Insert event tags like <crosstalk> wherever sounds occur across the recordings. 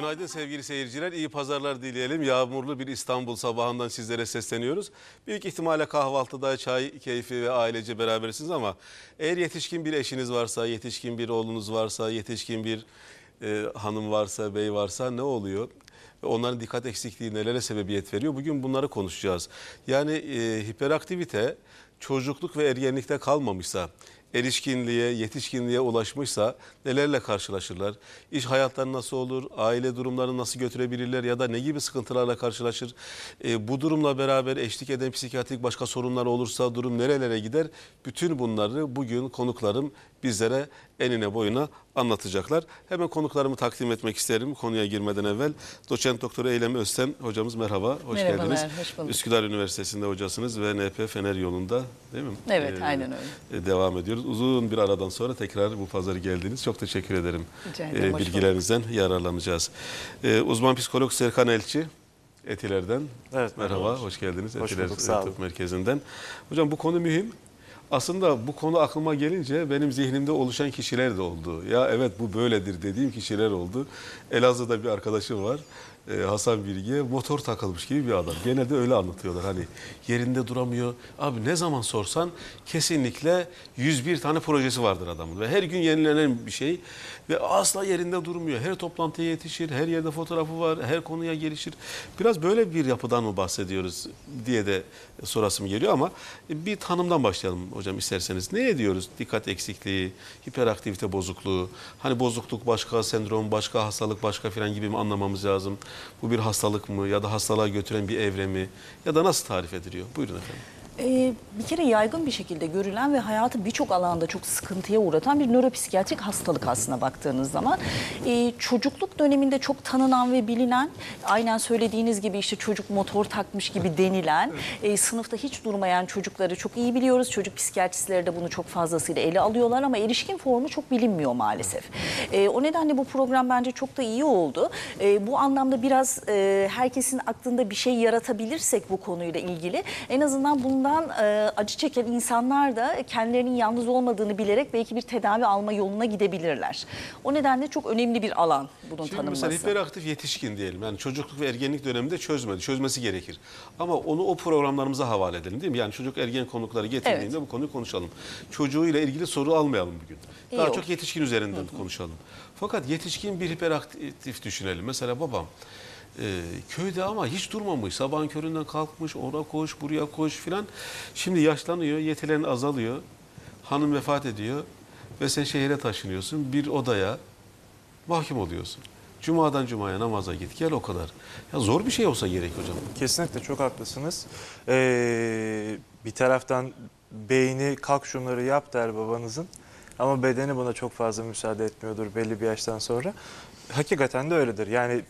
Günaydın sevgili seyirciler. İyi pazarlar dileyelim. Yağmurlu bir İstanbul sabahından sizlere sesleniyoruz. Büyük ihtimalle kahvaltıda çay keyfi ve ailece berabersiniz ama eğer yetişkin bir eşiniz varsa, yetişkin bir oğlunuz varsa, yetişkin bir e, hanım varsa, bey varsa ne oluyor? Onların dikkat eksikliği nelere sebebiyet veriyor? Bugün bunları konuşacağız. Yani e, hiperaktivite çocukluk ve ergenlikte kalmamışsa, erişkinliğe, yetişkinliğe ulaşmışsa nelerle karşılaşırlar? İş hayatları nasıl olur? Aile durumlarını nasıl götürebilirler? Ya da ne gibi sıkıntılarla karşılaşır? E, bu durumla beraber eşlik eden psikiyatrik başka sorunlar olursa durum nerelere gider? Bütün bunları bugün konuklarım bizlere enine boyuna anlatacaklar. Hemen konuklarımı takdim etmek isterim konuya girmeden evvel. Doçent Doktor Eylem Özten hocamız merhaba, hoş Merhabalar, geldiniz. hoş bulduk. Üsküdar Üniversitesi'nde hocasınız ve NP Fener yolunda değil mi? Evet, Ee, aynen öyle. e, Devam ediyoruz. Uzun bir aradan sonra tekrar bu pazarı geldiniz. Çok teşekkür ederim. Rica ederim, Ee, bilgilerinizden yararlanacağız. Ee, uzman psikolog Serkan Elçi. Etiler'den. Evet, Merhaba, merhabalar. hoş geldiniz. Hoş Etiler bulduk, sağ olun. Merkezi'nden. Hocam bu konu mühim. Aslında bu konu aklıma gelince benim zihnimde oluşan kişiler de oldu. Ya evet bu böyledir dediğim kişiler oldu. Elazığ'da bir arkadaşım var. e, Hasan Bilge motor takılmış gibi bir adam. Genelde öyle anlatıyorlar. Hani yerinde duramıyor. Abi ne zaman sorsan kesinlikle 101 tane projesi vardır adamın. Ve her gün yenilenen bir şey. Ve asla yerinde durmuyor. Her toplantıya yetişir. Her yerde fotoğrafı var. Her konuya gelişir. Biraz böyle bir yapıdan mı bahsediyoruz diye de sorasım geliyor ama bir tanımdan başlayalım hocam isterseniz. Ne ediyoruz? Dikkat eksikliği, hiperaktivite bozukluğu, hani bozukluk başka, sendrom başka, hastalık başka filan gibi mi anlamamız lazım? Bu bir hastalık mı ya da hastalığa götüren bir evre mi? Ya da nasıl tarif ediliyor? Buyurun efendim. Ee, bir kere yaygın bir şekilde görülen ve hayatı birçok alanda çok sıkıntıya uğratan bir nöropsikiyatrik hastalık aslına baktığınız zaman. Ee, çocukluk döneminde çok tanınan ve bilinen, aynen söylediğiniz gibi işte çocuk motor takmış gibi denilen, e, sınıfta hiç durmayan çocukları çok iyi biliyoruz. Çocuk psikiyatristleri de bunu çok fazlasıyla ele alıyorlar ama erişkin formu çok bilinmiyor maalesef. Ee, o nedenle bu program bence çok da iyi oldu. Ee, bu anlamda biraz e, herkesin aklında bir şey yaratabilirsek bu konuyla ilgili en azından bundan e, acı çeken insanlar da kendilerinin yalnız olmadığını bilerek belki bir tedavi alma yoluna gidebilirler. O nedenle çok önemli bir alan bunun Şimdi tanınması. mesela hiperaktif yetişkin diyelim. Yani çocukluk ve ergenlik döneminde çözmedi. Çözmesi gerekir. Ama onu o programlarımıza havale edelim değil mi? Yani çocuk ergen konukları getirdiğinde Evet. bu konuyu konuşalım. Çocuğuyla ilgili soru almayalım bugün. İyi Daha olur. çok yetişkin üzerinden konuşalım. Fakat yetişkin bir hiperaktif düşünelim. Mesela babam e, köyde ama hiç durmamış. Sabahın köründen kalkmış, oraya koş, buraya koş filan. Şimdi yaşlanıyor, yetilerin azalıyor. Hanım vefat ediyor ve sen şehire taşınıyorsun. Bir odaya mahkum oluyorsun. Cuma'dan cumaya namaza git gel o kadar. Ya zor bir şey olsa gerek hocam. Kesinlikle çok haklısınız. Ee, bir taraftan beyni kalk şunları yap der babanızın. Ama bedeni buna çok fazla müsaade etmiyordur belli bir yaştan sonra. Hakikaten de öyledir. Yani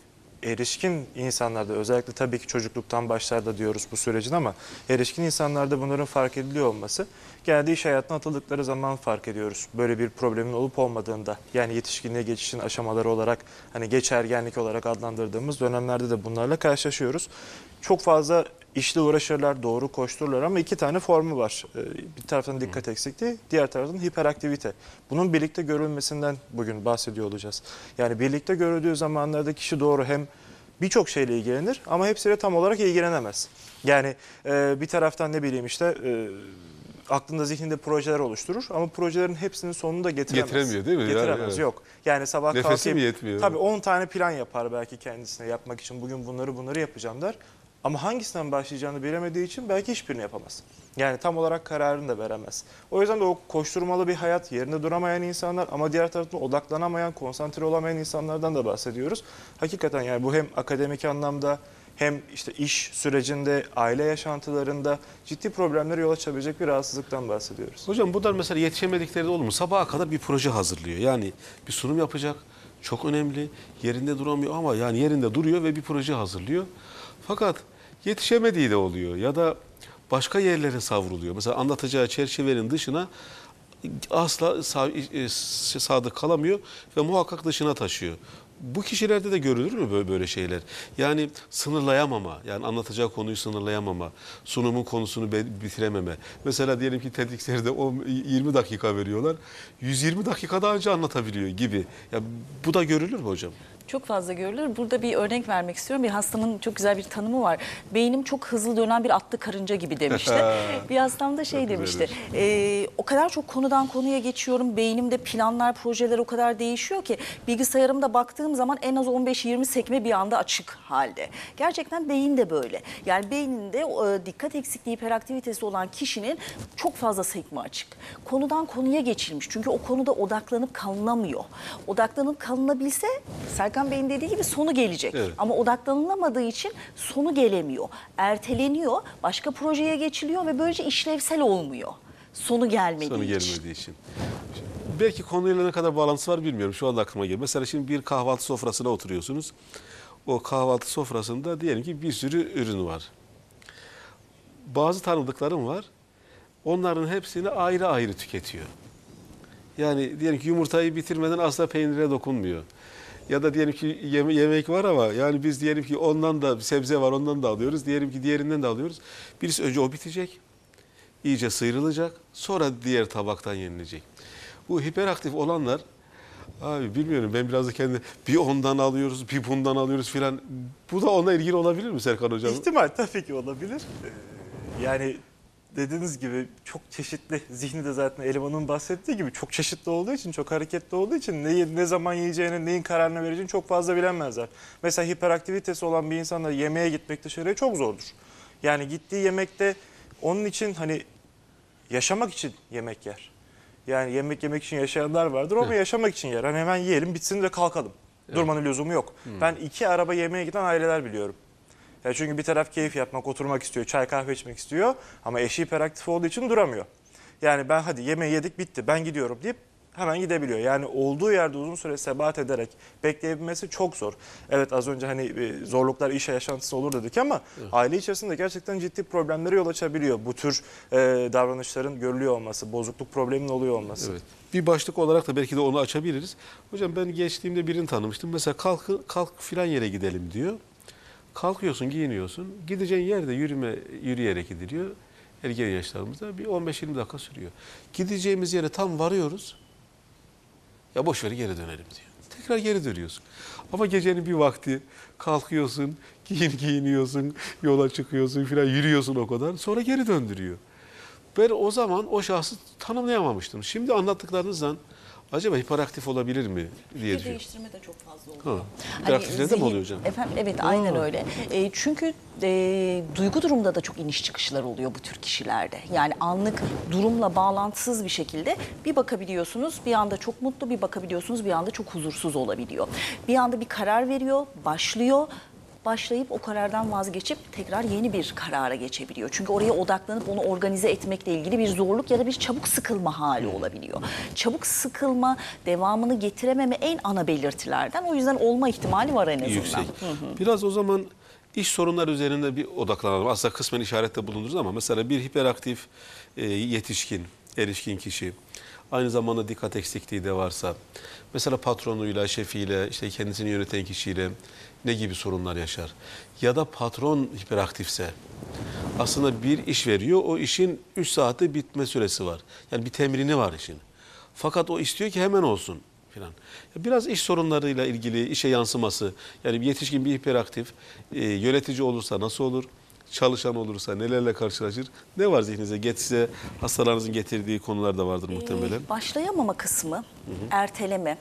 erişkin insanlarda özellikle tabii ki çocukluktan başlar da diyoruz bu sürecin ama erişkin insanlarda bunların fark ediliyor olması genelde iş hayatına atıldıkları zaman fark ediyoruz. Böyle bir problemin olup olmadığında yani yetişkinliğe geçişin aşamaları olarak hani geç ergenlik olarak adlandırdığımız dönemlerde de bunlarla karşılaşıyoruz. Çok fazla işle uğraşırlar, doğru koştururlar ama iki tane formu var. Ee, Bir taraftan dikkat eksikliği, diğer taraftan hiperaktivite. Bunun birlikte görülmesinden bugün bahsediyor olacağız. Yani birlikte görüldüğü zamanlarda kişi doğru hem birçok şeyle ilgilenir ama hepsiyle tam olarak ilgilenemez. Yani e, bir taraftan ne bileyim işte e, aklında zihninde projeler oluşturur ama projelerin hepsinin sonunu da getiremez. Getiremiyor değil mi? Yani Getiremez evet. yok. Yani sabah Nefesi kalkayım. mi yetmiyor? Tabii 10 tane plan yapar belki kendisine yapmak için. Bugün bunları bunları yapacağım der. Ama hangisinden başlayacağını bilemediği için belki hiçbirini yapamaz. Yani tam olarak kararını da veremez. O yüzden de o koşturmalı bir hayat, yerinde duramayan insanlar ama diğer taraftan odaklanamayan, konsantre olamayan insanlardan da bahsediyoruz. Hakikaten yani bu hem akademik anlamda hem işte iş sürecinde, aile yaşantılarında ciddi problemlere yol açabilecek bir rahatsızlıktan bahsediyoruz. Hocam buradan mesela yetişemedikleri de olur mu? Sabaha kadar bir proje hazırlıyor. Yani bir sunum yapacak. Çok önemli. Yerinde duramıyor ama yani yerinde duruyor ve bir proje hazırlıyor. Fakat yetişemediği de oluyor ya da başka yerlere savruluyor. Mesela anlatacağı çerçevenin dışına asla e, sadık kalamıyor ve muhakkak dışına taşıyor. Bu kişilerde de görülür mü böyle, şeyler? Yani sınırlayamama, yani anlatacağı konuyu sınırlayamama, sunumun konusunu bitirememe. Mesela diyelim ki TEDx'lerde o 20 dakika veriyorlar. 120 dakikada önce anlatabiliyor gibi. Ya bu da görülür mü hocam? Çok fazla görülür. Burada bir örnek vermek istiyorum. Bir hastamın çok güzel bir tanımı var. Beynim çok hızlı dönen bir atlı karınca gibi demişti. <laughs> bir hastam da şey demişti. "Ee, o kadar çok konudan konuya geçiyorum. Beynimde planlar, projeler o kadar değişiyor ki bilgisayarımda baktığım zaman en az 15-20 sekme bir anda açık halde. Gerçekten beyin de böyle. Yani beyninde e, dikkat eksikliği, hiperaktivitesi olan kişinin çok fazla sekme açık. Konudan konuya geçilmiş. Çünkü o konuda odaklanıp kalınamıyor. Odaklanıp kalınabilse Serkan Bey'in dediği gibi sonu gelecek. Evet. Ama odaklanılamadığı için sonu gelemiyor. Erteleniyor, başka projeye geçiliyor ve böylece işlevsel olmuyor. Sonu gelmediği Sonu için. gelmediği için. Belki konuyla ne kadar bağlantısı var bilmiyorum. Şu anda aklıma geliyor. Mesela şimdi bir kahvaltı sofrasına oturuyorsunuz. O kahvaltı sofrasında diyelim ki bir sürü ürün var. Bazı tanıdıklarım var. Onların hepsini ayrı ayrı tüketiyor. Yani diyelim ki yumurtayı bitirmeden asla peynire dokunmuyor. Ya da diyelim ki yeme- yemek var ama yani biz diyelim ki ondan da sebze var ondan da alıyoruz. Diyelim ki diğerinden de alıyoruz. Birisi önce o bitecek. iyice sıyrılacak. Sonra diğer tabaktan yenilecek. Bu hiperaktif olanlar abi bilmiyorum ben biraz da kendi bir ondan alıyoruz bir bundan alıyoruz filan. Bu da ona ilgili olabilir mi Serkan Hocam? İhtimal tabii ki olabilir. Ee, Yani dediğiniz gibi çok çeşitli, zihni de zaten elemanın bahsettiği gibi çok çeşitli olduğu için, çok hareketli olduğu için neyi, ne zaman yiyeceğini, neyin kararını vereceğini çok fazla bilemezler. Mesela hiperaktivitesi olan bir insanla yemeğe gitmek dışarıya çok zordur. Yani gittiği yemekte onun için hani yaşamak için yemek yer. Yani yemek yemek için yaşayanlar vardır ama yaşamak için yer. Hani hemen yiyelim bitsin de kalkalım. Durmanın lüzumu yok. Ben iki araba yemeğe giden aileler biliyorum. Ya çünkü bir taraf keyif yapmak, oturmak istiyor, çay kahve içmek istiyor ama eşi hiperaktif olduğu için duramıyor. Yani ben hadi yemeği yedik bitti ben gidiyorum deyip hemen gidebiliyor. Yani olduğu yerde uzun süre sebat ederek bekleyebilmesi çok zor. Evet az önce hani e, zorluklar iş yaşantısı olur dedik ama aile içerisinde gerçekten ciddi problemlere yol açabiliyor. Bu tür e, davranışların görülüyor olması, bozukluk probleminin oluyor olması. Evet. Bir başlık olarak da belki de onu açabiliriz. Hocam ben geçtiğimde birini tanımıştım. Mesela kalk, kalk filan yere gidelim diyor. Kalkıyorsun, giyiniyorsun. Gideceğin yerde yürüme, yürüyerek gidiliyor. Ergen yaşlarımızda bir 15-20 dakika sürüyor. Gideceğimiz yere tam varıyoruz. Ya boş ver geri dönelim diyor. Tekrar geri dönüyorsun. Ama gecenin bir vakti kalkıyorsun, giyin giyiniyorsun, yola çıkıyorsun filan yürüyorsun o kadar. Sonra geri döndürüyor. Ben o zaman o şahsı tanımlayamamıştım. Şimdi anlattıklarınızdan acaba hiperaktif olabilir mi diye Fikir değiştirme de çok fazla oluyor. Ha. Hiperaktifte de mi oluyor hocam? Efendim, evet aynen öyle. E, çünkü e, duygu durumda da çok iniş çıkışlar oluyor bu tür kişilerde. Yani anlık durumla bağlantısız bir şekilde bir bakabiliyorsunuz bir anda çok mutlu bir bakabiliyorsunuz bir anda çok huzursuz olabiliyor. Bir anda bir karar veriyor, başlıyor başlayıp o karardan vazgeçip tekrar yeni bir karara geçebiliyor. Çünkü oraya odaklanıp onu organize etmekle ilgili bir zorluk ya da bir çabuk sıkılma hali olabiliyor. Çabuk sıkılma, devamını getirememe en ana belirtilerden. O yüzden olma ihtimali var en azından. Yüksek. Biraz o zaman iş sorunları üzerinde bir odaklanalım. Aslında kısmen işarette bulunduruz ama mesela bir hiperaktif e, yetişkin, erişkin kişi aynı zamanda dikkat eksikliği de varsa mesela patronuyla, şefiyle, işte kendisini yöneten kişiyle ne gibi sorunlar yaşar? Ya da patron hiperaktifse aslında bir iş veriyor. O işin 3 saatte bitme süresi var. Yani bir temrini var işin. Fakat o istiyor ki hemen olsun filan. Biraz iş sorunlarıyla ilgili işe yansıması. Yani yetişkin bir hiperaktif e, yönetici olursa nasıl olur? Çalışan olursa nelerle karşılaşır? Ne var zihninize? Get size hastalarınızın getirdiği konular da vardır muhtemelen. Ee, Başlayamama kısmı, erteleme,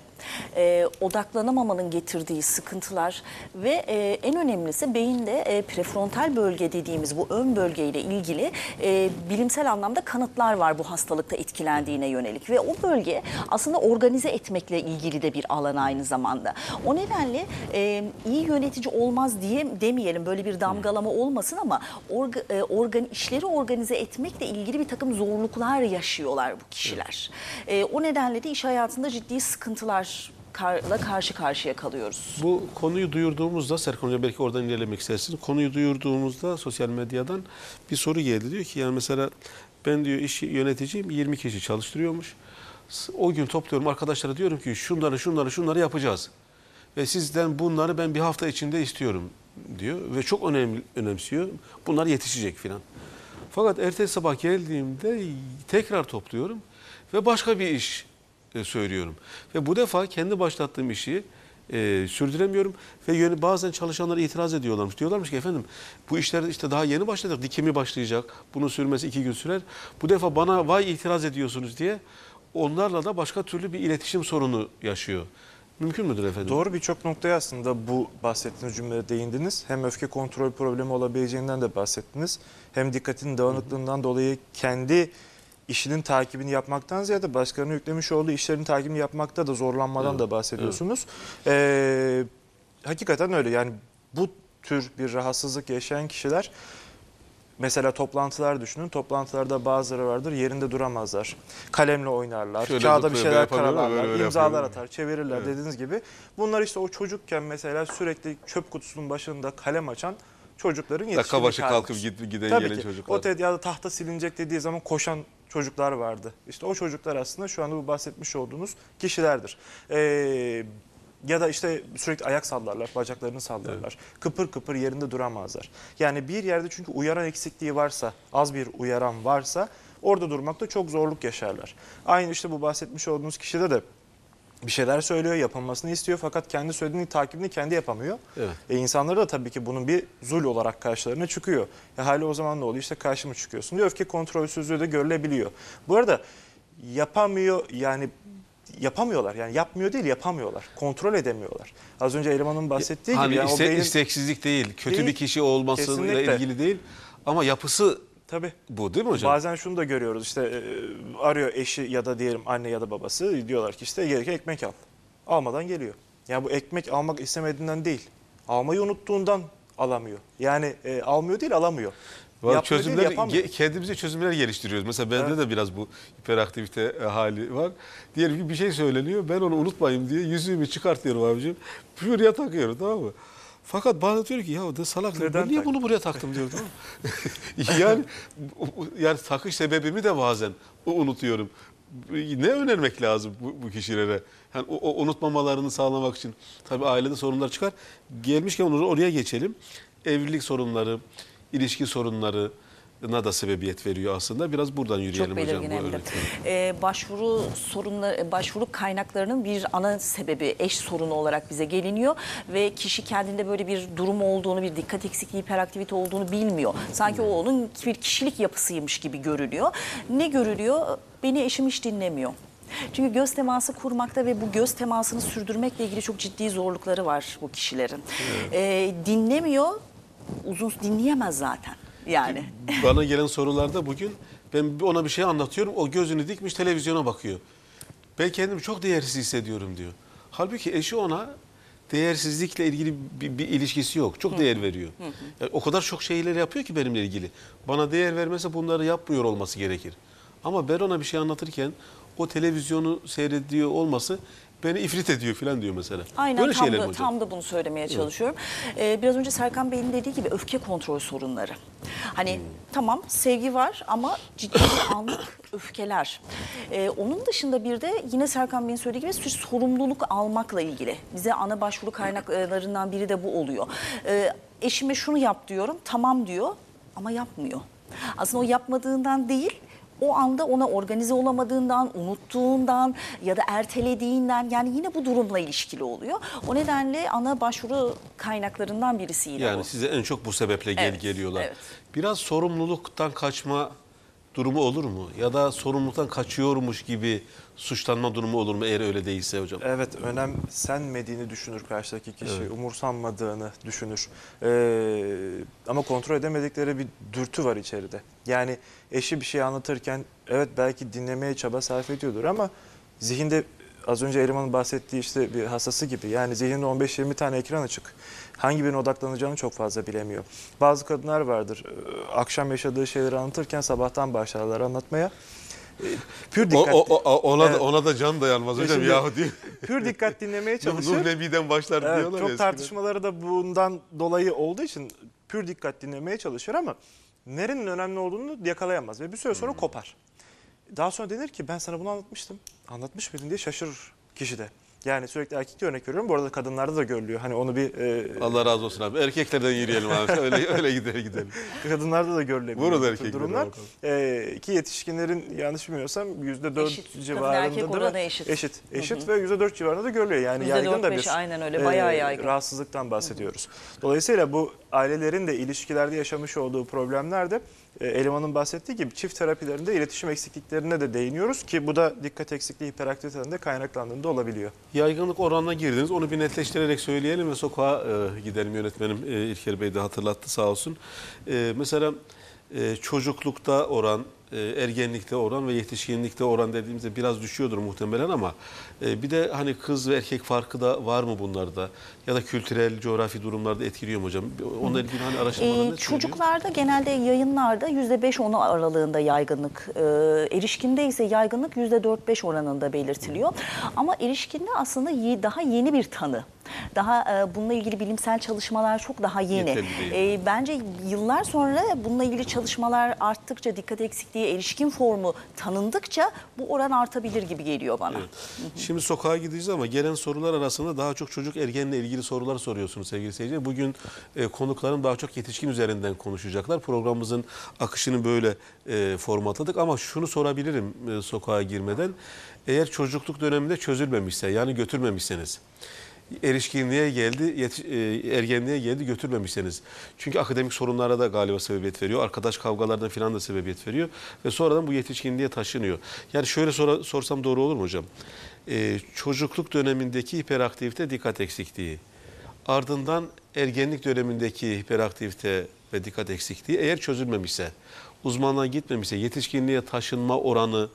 e, odaklanamamanın getirdiği sıkıntılar ve e, en önemlisi beyinde e, prefrontal bölge dediğimiz bu ön bölgeyle ilgili e, bilimsel anlamda kanıtlar var bu hastalıkta etkilendiğine yönelik ve o bölge aslında organize etmekle ilgili de bir alan aynı zamanda. O nedenle e, iyi yönetici olmaz diye demeyelim böyle bir damgalama olmasın ama orga, e, organ, işleri organize etmekle ilgili bir takım zorluklar yaşıyorlar bu kişiler. E, o nedenle de iş hayatında ciddi sıkıntılarla karşı karşıya kalıyoruz. Bu konuyu duyurduğumuzda Serkan Hoca belki oradan ilerlemek istersiniz. Konuyu duyurduğumuzda sosyal medyadan bir soru geldi. Diyor ki yani mesela ben diyor iş yöneticiyim 20 kişi çalıştırıyormuş. O gün topluyorum arkadaşlara diyorum ki şunları şunları şunları yapacağız. Ve sizden bunları ben bir hafta içinde istiyorum diyor. Ve çok önemli, önemsiyor. Bunlar yetişecek filan. Fakat ertesi sabah geldiğimde tekrar topluyorum ve başka bir iş e, söylüyorum. Ve bu defa kendi başlattığım işi e, sürdüremiyorum ve bazen çalışanlar itiraz ediyorlarmış. Diyorlarmış ki efendim bu işler işte daha yeni başladık. Dikimi başlayacak. Bunun sürmesi iki gün sürer. Bu defa bana vay itiraz ediyorsunuz diye onlarla da başka türlü bir iletişim sorunu yaşıyor. Mümkün müdür efendim? Doğru birçok noktaya aslında bu bahsettiğiniz cümlede değindiniz. Hem öfke kontrol problemi olabileceğinden de bahsettiniz. Hem dikkatin dağınıklığından dolayı kendi işinin takibini yapmaktan ziyade başkalarına yüklemiş olduğu işlerin takibini yapmakta da zorlanmadan da bahsediyorsunuz. Ee, hakikaten öyle yani bu tür bir rahatsızlık yaşayan kişiler Mesela toplantılar düşünün. Toplantılarda bazıları vardır yerinde duramazlar. Kalemle oynarlar. Şöyle kağıda bir şeyler karalarlar. imzalar atar, çevirirler Evet. dediğiniz gibi. Bunlar işte o çocukken mesela sürekli çöp kutusunun başında kalem açan çocukların Dakika yetişkinlik başı kalkıp giden gelen ki. çocuklar. O ted- ya da tahta silinecek dediği zaman koşan çocuklar vardı. İşte o çocuklar aslında şu anda bu bahsetmiş olduğunuz kişilerdir. Ee, ya da işte sürekli ayak sallarlar, bacaklarını sallarlar. Kıpır kıpır yerinde duramazlar. Yani bir yerde çünkü uyaran eksikliği varsa, az bir uyaran varsa orada durmakta çok zorluk yaşarlar. Aynı işte bu bahsetmiş olduğunuz kişide de bir şeyler söylüyor, yapılmasını istiyor fakat kendi söylediğini takibini kendi yapamıyor. Evet. E insanları da tabii ki bunun bir zul olarak karşılarına çıkıyor. E hali o zaman ne oluyor? İşte karşıma çıkıyorsun diyor. Öfke kontrolsüzlüğü de görülebiliyor. Bu arada yapamıyor yani yapamıyorlar. Yani yapmıyor değil yapamıyorlar. Kontrol edemiyorlar. Az önce Eleman'ın bahsettiği hani gibi. Yani iste- o beyin, isteksizlik değil, kötü Değil, bir kişi olmasıyla kesinlikle. ilgili değil ama yapısı tabii. bu değil mi hocam? Bazen şunu da görüyoruz işte e, arıyor eşi ya da diyelim anne ya da babası diyorlar ki işte gereken ekmek al. Almadan geliyor. Yani bu ekmek almak istemediğinden değil. Almayı unuttuğundan alamıyor. Yani e, almıyor değil alamıyor. Var, çözümler ge- kendimize çözümler geliştiriyoruz. Mesela bende de biraz bu hiperaktivite e, hali var. Diyelim ki bir şey söyleniyor. Ben onu unutmayayım diye yüzüğümü çıkartıyorum abicim. Buraya takıyorum tamam mı? Fakat bazen diyor ki ya de salak Neden ben niye tak- bunu buraya taktım diyor tamam mı? <laughs> yani yani takış sebebimi de bazen unutuyorum. Ne önermek lazım bu, bu kişilere? Yani o, o unutmamalarını sağlamak için. Tabii ailede sorunlar çıkar. Gelmişken onu oraya geçelim. Evlilik sorunları, ilişki sorunlarına da sebebiyet veriyor aslında. Biraz buradan yürüyelim Çok hocam. belirgin de. örnekleri. Ee, başvuru sorunları, başvuru kaynaklarının bir ana sebebi eş sorunu olarak bize geliniyor ve kişi kendinde böyle bir durum olduğunu, bir dikkat eksikliği, hiperaktivite olduğunu bilmiyor. Sanki o onun bir kişilik yapısıymış gibi görülüyor. Ne görülüyor? Beni eşim hiç dinlemiyor. Çünkü göz teması kurmakta ve bu göz temasını sürdürmekle ilgili çok ciddi zorlukları var bu kişilerin. Ee, dinlemiyor, uzun dinleyemez zaten. Yani. <laughs> Bana gelen sorularda bugün ben ona bir şey anlatıyorum. O gözünü dikmiş televizyona bakıyor. Ben kendimi çok değersiz hissediyorum diyor. Halbuki eşi ona değersizlikle ilgili bir, bir ilişkisi yok. Çok değer veriyor. Yani o kadar çok şeyler yapıyor ki benimle ilgili. Bana değer vermese bunları yapmıyor olması gerekir. Ama ben ona bir şey anlatırken o televizyonu seyrediyor olması beni ifrit ediyor falan diyor mesela. Aynen Böyle tam da, hocam? tam da bunu söylemeye çalışıyorum. Ee, biraz önce Serkan Bey'in dediği gibi öfke kontrol sorunları. Hani Hmm. tamam sevgi var ama ciddi bir <coughs> anlık öfkeler. Ee, onun dışında bir de yine Serkan Bey'in söylediği gibi bir sorumluluk almakla ilgili. Bize ana başvuru kaynaklarından biri de bu oluyor. Ee, eşime şunu yap diyorum tamam diyor ama yapmıyor. Aslında o yapmadığından değil o anda ona organize olamadığından, unuttuğundan ya da ertelediğinden yani yine bu durumla ilişkili oluyor. O nedenle ana başvuru kaynaklarından birisi yine Yani bu. size en çok bu sebeple gel Evet, geliyorlar. evet. Biraz sorumluluktan kaçma durumu olur mu? Ya da sorumluluktan kaçıyormuş gibi suçlanma durumu olur mu eğer öyle değilse hocam? Evet önemsenmediğini düşünür karşıdaki kişi, umursanmadığını düşünür. Ee, ama kontrol edemedikleri bir dürtü var içeride. Yani eşi bir şey anlatırken evet belki dinlemeye çaba sarf ediyordur ama zihinde az önce Eriman'ın bahsettiği işte bir hastası gibi yani zihninde 15-20 tane ekran açık. Hangi birine odaklanacağını çok fazla bilemiyor. Bazı kadınlar vardır e, akşam yaşadığı şeyleri anlatırken sabahtan başlarlar anlatmaya. E, Pür O, dikkat, o- o- ona, Evet. da, ona da can dayanmaz hocam Şimdi- yahu diyor. pür dikkat dinlemeye <laughs> çalışır. Nebi'den başlar Evet, diyorlar çok eskiden. tartışmaları da bundan dolayı olduğu için pür dikkat dinlemeye çalışır ama nerenin önemli olduğunu yakalayamaz ve bir süre Hmm. sonra kopar. Daha sonra denir ki ben sana bunu anlatmıştım. Anlatmış mıydın diye şaşırır kişi de. Yani sürekli erkekte örnek veriyorum. Bu arada kadınlarda da görülüyor. Hani onu bir e, Allah razı olsun abi. Erkeklerden yürüyelim abi. Öyle <laughs> öyle gidelim gidelim. kadınlarda da görülebiliyor Vurun bu tür erkekleri durumlar. E, ki yetişkinlerin yanlış bilmiyorsam %4 Eşit. Civarında mi? oranı eşit. Eşit. Eşit ve %4 civarında da görülüyor. Yani yaygın da bir aynen öyle. Bayağı yaygın. rahatsızlıktan bahsediyoruz. Dolayısıyla bu ailelerin de ilişkilerde yaşamış olduğu problemler de e, Eleman'ın bahsettiği gibi çift terapilerinde iletişim eksikliklerine de değiniyoruz ki bu da dikkat eksikliği hiperaktiviteden de kaynaklandığında olabiliyor. Yaygınlık oranına girdiniz. Onu bir netleştirerek söyleyelim ve sokağa e, gidelim. Yönetmenim e, İlker Bey de hatırlattı sağ olsun. E, mesela e, çocuklukta oran, e, ergenlikte oran ve yetişkinlikte oran dediğimizde biraz düşüyordur muhtemelen ama e, bir de hani kız ve erkek farkı da var mı bunlarda? Ya da kültürel, coğrafi durumlarda etkiliyor mu hocam? Onunla ilgili hani araştırmalar Ee, ne söylüyor? çocuklarda genelde yayınlarda %5-10 aralığında yaygınlık, e, erişkinde ise yaygınlık %4-5 oranında belirtiliyor. Ama erişkinde aslında daha yeni bir tanı. Daha e, bununla ilgili bilimsel çalışmalar çok daha yeni. E, bence yıllar sonra bununla ilgili çalışmalar arttıkça, dikkat eksikliği, erişkin formu tanındıkça bu oran artabilir gibi geliyor bana. Şimdi sokağa gideceğiz ama gelen sorular arasında daha çok çocuk ergenle ilgili sorular soruyorsunuz sevgili seyirciler. Bugün e, konuklarım daha çok yetişkin üzerinden konuşacaklar. Programımızın akışını böyle e, formatladık ama şunu sorabilirim e, sokağa girmeden. Eğer çocukluk döneminde çözülmemişse yani götürmemişseniz erişkinliğe geldi, yetiş- e, ergenliğe geldi götürmemişseniz. Çünkü akademik sorunlara da galiba sebebiyet veriyor. Arkadaş kavgalarına falan da sebebiyet veriyor. Ve sonradan bu yetişkinliğe taşınıyor. Yani şöyle sora- sorsam doğru olur mu hocam? E, çocukluk dönemindeki hiperaktivite dikkat eksikliği. Ardından ergenlik dönemindeki hiperaktivite ve dikkat eksikliği eğer çözülmemişse, uzmanlığa gitmemişse yetişkinliğe taşınma oranı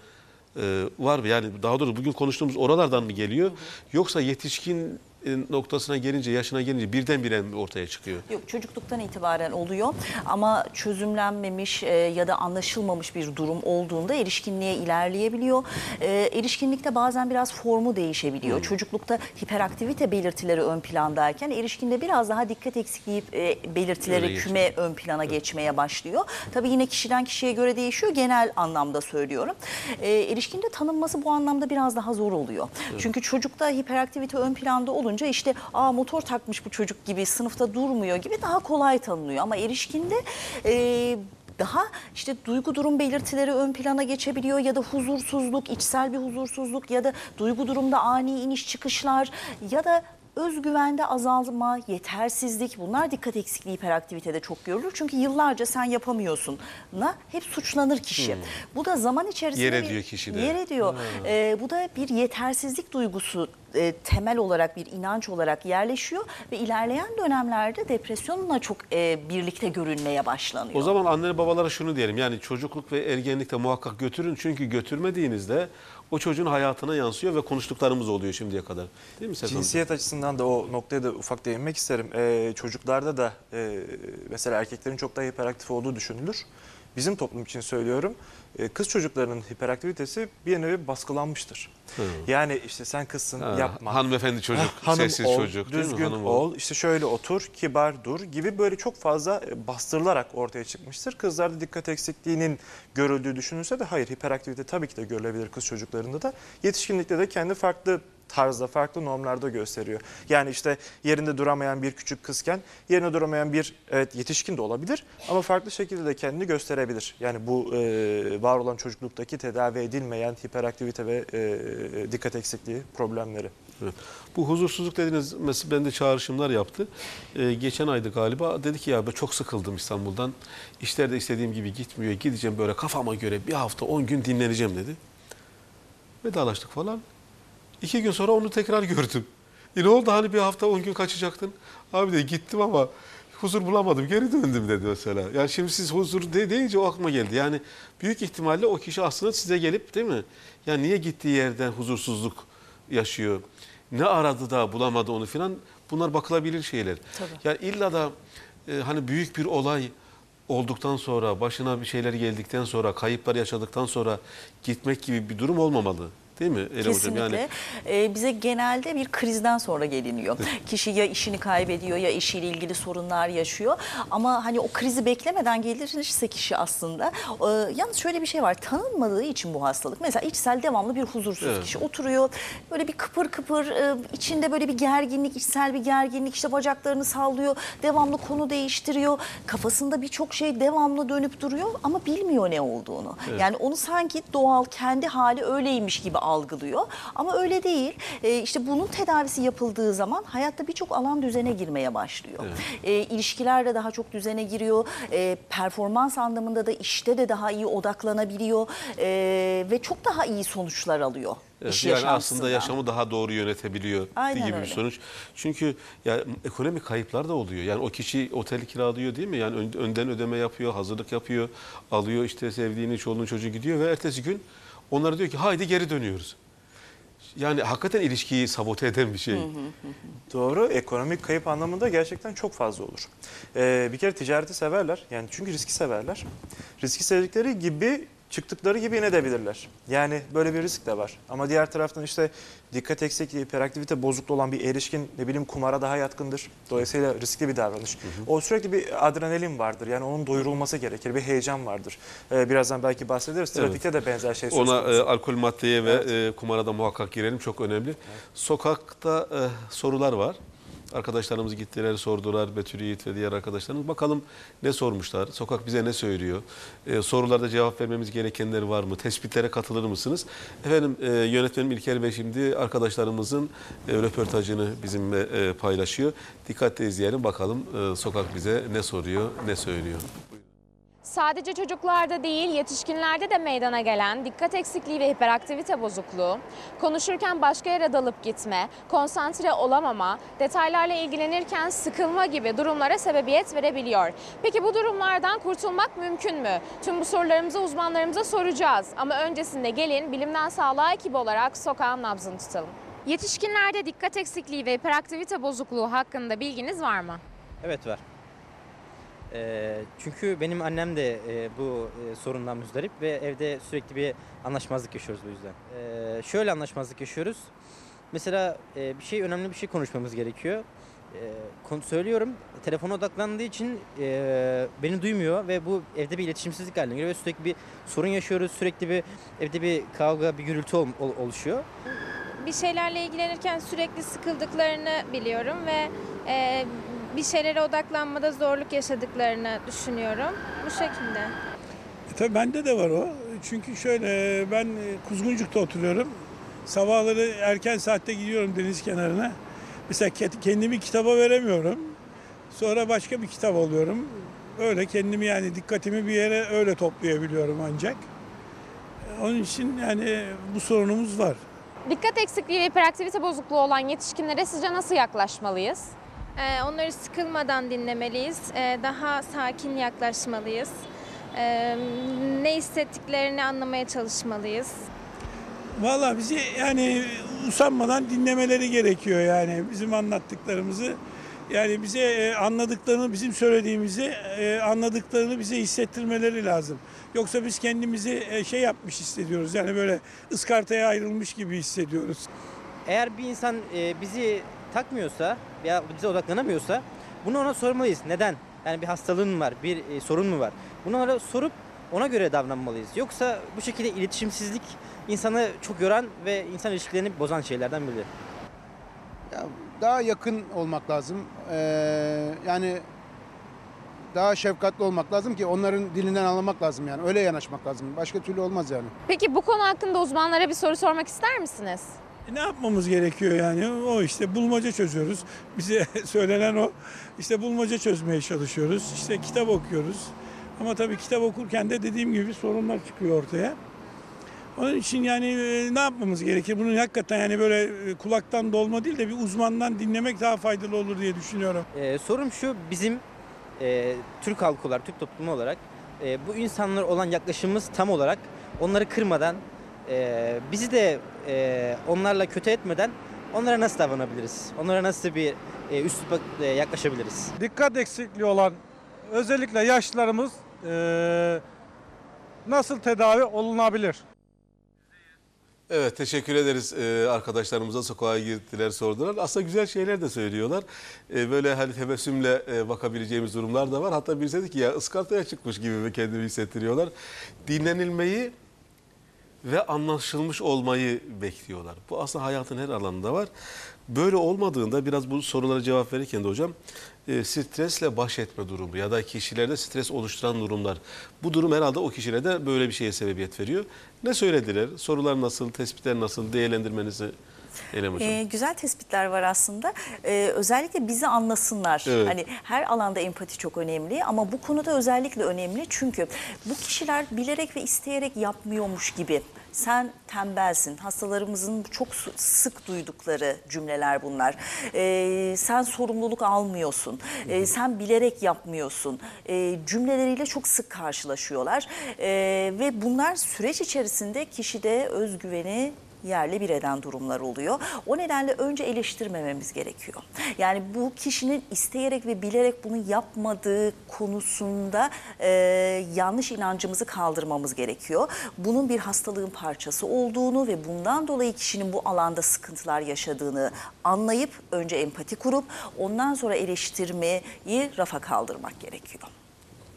e, var mı? Yani daha doğrusu bugün konuştuğumuz oralardan mı geliyor? Yoksa yetişkin noktasına gelince, yaşına gelince birdenbire ortaya çıkıyor? Yok çocukluktan itibaren oluyor ama çözümlenmemiş e, ya da anlaşılmamış bir durum olduğunda erişkinliğe ilerleyebiliyor. E, erişkinlikte bazen biraz formu değişebiliyor. Çocuklukta hiperaktivite belirtileri ön plandayken erişkinde biraz daha dikkat eksikliği e, belirtileri küme ön plana geçmeye başlıyor. Tabii yine kişiden kişiye göre değişiyor. Genel anlamda söylüyorum. E, erişkinde tanınması bu anlamda biraz daha zor oluyor. Çünkü çocukta hiperaktivite ön planda olunca işte aa motor takmış bu çocuk gibi sınıfta durmuyor gibi daha kolay tanınıyor. Ama erişkinde e, daha işte duygu durum belirtileri ön plana geçebiliyor ya da huzursuzluk, içsel bir huzursuzluk ya da duygu durumda ani iniş çıkışlar ya da özgüvende azalma, yetersizlik bunlar dikkat eksikliği hiperaktivitede çok görülür. Çünkü yıllarca sen yapamıyorsun na hep suçlanır kişi. Bu da zaman içerisinde Yer ediyor kişide. Yer ediyor. Ee, bu da bir yetersizlik duygusu e, temel olarak bir inanç olarak yerleşiyor ve ilerleyen dönemlerde depresyonla çok e, birlikte görülmeye başlanıyor. O zaman anne babalara şunu diyelim. Yani çocukluk ve ergenlikte muhakkak götürün. Çünkü götürmediğinizde o çocuğun hayatına yansıyor ve konuştuklarımız oluyor şimdiye kadar. Değil mi? Hocam? Cinsiyet açısından da o noktaya da ufak değinmek isterim. Ee, çocuklarda da e, mesela erkeklerin çok daha hiperaktif olduğu düşünülür. Bizim toplum için söylüyorum. e, kız çocuklarının hiperaktivitesi bir nevi baskılanmıştır. Yani işte sen kızsın Ha, yapma. Hanımefendi çocuk, hanım sessiz ol, çocuk. düzgün Hanım ol, işte şöyle otur, kibar dur gibi böyle çok fazla e, bastırılarak ortaya çıkmıştır. Kızlarda dikkat eksikliğinin görüldüğü düşünülse de hayır hiperaktivite tabii ki de görülebilir kız çocuklarında da. Yetişkinlikte de kendi farklı tarzda, farklı normlarda gösteriyor. Yani işte yerinde duramayan bir küçük kızken yerine duramayan bir evet, yetişkin de olabilir ama farklı şekilde de kendini gösterebilir. Yani bu e, var olan çocukluktaki tedavi edilmeyen hiperaktivite ve e, dikkat eksikliği problemleri. Evet. Bu huzursuzluk dediğiniz mesela bende çağrışımlar yaptı. Ee, geçen aydı galiba. Dedi ki ya ben çok sıkıldım İstanbul'dan. İşler de istediğim gibi gitmiyor. Gideceğim böyle kafama göre bir hafta 10 gün dinleneceğim dedi. Vedalaştık falan. İki gün sonra onu tekrar gördüm. E ne oldu hani bir hafta 10 gün kaçacaktın? Abi de gittim ama huzur bulamadım geri döndüm dedi mesela. Yani şimdi siz huzur de deyince o aklıma geldi. Yani büyük ihtimalle o kişi aslında size gelip değil mi? Yani niye gittiği yerden huzursuzluk yaşıyor? Ne aradı da bulamadı onu filan? Bunlar bakılabilir şeyler. Tabii. Yani illa da e, hani büyük bir olay olduktan sonra, başına bir şeyler geldikten sonra, kayıplar yaşadıktan sonra gitmek gibi bir durum olmamalı. Değil mi Hocam? Kesinlikle. Yani Ee, bize genelde bir krizden sonra geliniyor. <laughs> Kişi ya işini kaybediyor ya işiyle ilgili sorunlar yaşıyor. Ama hani o krizi beklemeden gelirse kişi aslında. e, yalnız şöyle bir şey var. Tanınmadığı için bu hastalık. Mesela içsel devamlı bir huzursuz Evet. kişi oturuyor. Böyle bir kıpır kıpır e, içinde böyle bir gerginlik, içsel bir gerginlik. işte bacaklarını sallıyor. Devamlı konu değiştiriyor. Kafasında birçok şey devamlı dönüp duruyor ama bilmiyor ne olduğunu. Yani onu sanki doğal kendi hali öyleymiş gibi algılıyor. Ama öyle değil. E, işte bunun tedavisi yapıldığı zaman hayatta birçok alan düzene girmeye başlıyor. E, ilişkiler de daha çok düzene giriyor. E, performans anlamında da işte de daha iyi odaklanabiliyor. E, ve çok daha iyi sonuçlar alıyor. Evet, iş yani aslında yaşamı daha doğru yönetebiliyor Aynen gibi bir öyle. sonuç. Çünkü ya ekonomik kayıplar da oluyor. Yani o kişi oteli kiralıyor değil mi? Yani ön- önden ödeme yapıyor, hazırlık yapıyor, alıyor işte sevdiğini, çoluğunu çocuğu gidiyor ve ertesi gün onlara diyor ki haydi geri dönüyoruz. Yani hakikaten ilişkiyi sabote eden bir şey. Doğru. Ekonomik kayıp anlamında gerçekten çok fazla olur. Ee, bir kere ticareti severler. Yani çünkü riski severler. Riski sevdikleri gibi çıktıkları gibi inebilirler. Yani böyle bir risk de var. Ama diğer taraftan işte dikkat eksikliği, hiperaktivite bozukluğu olan bir erişkin ne bileyim kumara daha yatkındır. Dolayısıyla riskli bir davranış. O sürekli bir adrenalin vardır. Yani onun doyurulması gerekir. Bir heyecan vardır. Ee, birazdan belki bahsederiz. Evet. Trafikte de benzer şey söz Ona konusu. e, alkol maddeye Evet. ve e, kumara da muhakkak girelim çok önemli. Sokakta e, sorular var. Arkadaşlarımız gittiler sordular Betül Yiğit ve diğer arkadaşlarımız. Bakalım ne sormuşlar? Sokak bize ne söylüyor? E, sorularda cevap vermemiz gerekenler var mı? Tespitlere katılır mısınız? Efendim e, yönetmenim İlker Bey şimdi arkadaşlarımızın e, röportajını bizimle e, paylaşıyor. Dikkatle izleyelim bakalım e, sokak bize ne soruyor, ne söylüyor. Sadece çocuklarda değil, yetişkinlerde de meydana gelen dikkat eksikliği ve hiperaktivite bozukluğu, konuşurken başka yere dalıp gitme, konsantre olamama, detaylarla ilgilenirken sıkılma gibi durumlara sebebiyet verebiliyor. Peki bu durumlardan kurtulmak mümkün mü? Tüm bu sorularımızı uzmanlarımıza soracağız. Ama öncesinde gelin bilimden sağlığa ekibi olarak sokağın nabzını tutalım. Yetişkinlerde dikkat eksikliği ve hiperaktivite bozukluğu hakkında bilginiz var mı? Evet var. Ee, çünkü benim annem de e, bu e, sorundan müzdarip ve evde sürekli bir anlaşmazlık yaşıyoruz bu yüzden. Ee, şöyle anlaşmazlık yaşıyoruz. Mesela e, bir şey önemli bir şey konuşmamız gerekiyor. Konu söylüyorum. Telefona odaklandığı için e, beni duymuyor ve bu evde bir iletişimsizlik haline geliyor ve sürekli bir sorun yaşıyoruz. Sürekli bir evde bir kavga, bir gürültü ol- ol- oluşuyor. bir şeylerle ilgilenirken sürekli sıkıldıklarını biliyorum ve e, bir şeylere odaklanmada zorluk yaşadıklarını düşünüyorum. Bu şekilde. E, Tabii bende de var o. Çünkü şöyle ben e, Kuzguncuk'ta oturuyorum. Sabahları erken saatte gidiyorum deniz kenarına. Mesela ke- kendimi kitaba veremiyorum. Sonra başka bir kitap alıyorum. Öyle kendimi yani dikkatimi bir yere öyle toplayabiliyorum ancak. E, Onun için yani bu sorunumuz var. Dikkat eksikliği ve hiperaktivite bozukluğu olan yetişkinlere sizce nasıl yaklaşmalıyız? E, onları sıkılmadan dinlemeliyiz. E, daha sakin yaklaşmalıyız. E, ne hissettiklerini anlamaya çalışmalıyız. Valla bizi yani usanmadan dinlemeleri gerekiyor yani bizim anlattıklarımızı. Yani bize e, anladıklarını, bizim söylediğimizi e, anladıklarını bize hissettirmeleri lazım. Yoksa biz kendimizi e, şey yapmış hissediyoruz. Yani böyle ıskartaya ayrılmış gibi hissediyoruz. Eğer bir insan bizi takmıyorsa veya bize odaklanamıyorsa bunu ona sormalıyız. Neden? Yani bir hastalığın mı var, bir e, sorun mu var? Bunu ona sorup ona göre davranmalıyız. Yoksa bu şekilde iletişimsizlik insanı çok yoran ve insan ilişkilerini bozan şeylerden biri. Ya daha yakın olmak lazım. Ee, yani daha şefkatli olmak lazım ki onların dilinden anlamak lazım yani. Öyle yanaşmak lazım. Başka türlü olmaz yani. Peki bu konu hakkında uzmanlara bir soru sormak ister misiniz? E, ne yapmamız gerekiyor yani? O işte bulmaca çözüyoruz. Bize <laughs> söylenen o. İşte bulmaca çözmeye çalışıyoruz. İşte kitap okuyoruz. Ama tabii kitap okurken de dediğim gibi sorunlar çıkıyor ortaya. Onun için yani e, ne yapmamız gerekir? Bunun hakikaten yani böyle e, kulaktan dolma değil de bir uzmandan dinlemek daha faydalı olur diye düşünüyorum. E, sorum şu bizim e, Türk halkı olarak, Türk toplumu olarak e, bu insanlar olan yaklaşımımız tam olarak onları kırmadan e, bizi de e, onlarla kötü etmeden onlara nasıl davranabiliriz? Onlara nasıl bir e, üslup e, yaklaşabiliriz? dikkat eksikliği olan özellikle yaşlılarımız eee, nasıl tedavi olunabilir? Evet teşekkür ederiz Ee, arkadaşlarımıza sokağa gittiler sordular. Aslında güzel şeyler de söylüyorlar. Ee, böyle hani tebessümle e, bakabileceğimiz durumlar da var. Hatta birisi dedi ki ya ıskartaya çıkmış gibi kendimi hissettiriyorlar. Dinlenilmeyi ve anlaşılmış olmayı bekliyorlar. Bu aslında hayatın her alanında var. Böyle olmadığında biraz bu sorulara cevap verirken de hocam e, stresle baş etme durumu ya da kişilerde stres oluşturan durumlar. Bu durum herhalde o kişilerde böyle bir şeye sebebiyet veriyor. Ne söylediler? Sorular nasıl, tespitler nasıl, değerlendirmenizi Hocam. Ee, güzel tespitler var aslında. Ee, özellikle bizi anlasınlar. Evet. Hani her alanda empati çok önemli ama bu konuda özellikle önemli çünkü bu kişiler bilerek ve isteyerek yapmıyormuş gibi. Sen tembelsin. Hastalarımızın çok sık duydukları cümleler bunlar. Ee, sen sorumluluk almıyorsun. Ee, sen bilerek yapmıyorsun. Ee, cümleleriyle çok sık karşılaşıyorlar. Ee, ve bunlar süreç içerisinde kişide özgüveni yerle bir eden durumlar oluyor. O nedenle önce eleştirmememiz gerekiyor. Yani bu kişinin isteyerek ve bilerek bunu yapmadığı konusunda e, yanlış inancımızı kaldırmamız gerekiyor. Bunun bir hastalığın parçası olduğunu ve bundan dolayı kişinin bu alanda sıkıntılar yaşadığını anlayıp önce empati kurup ondan sonra eleştirmeyi rafa kaldırmak gerekiyor.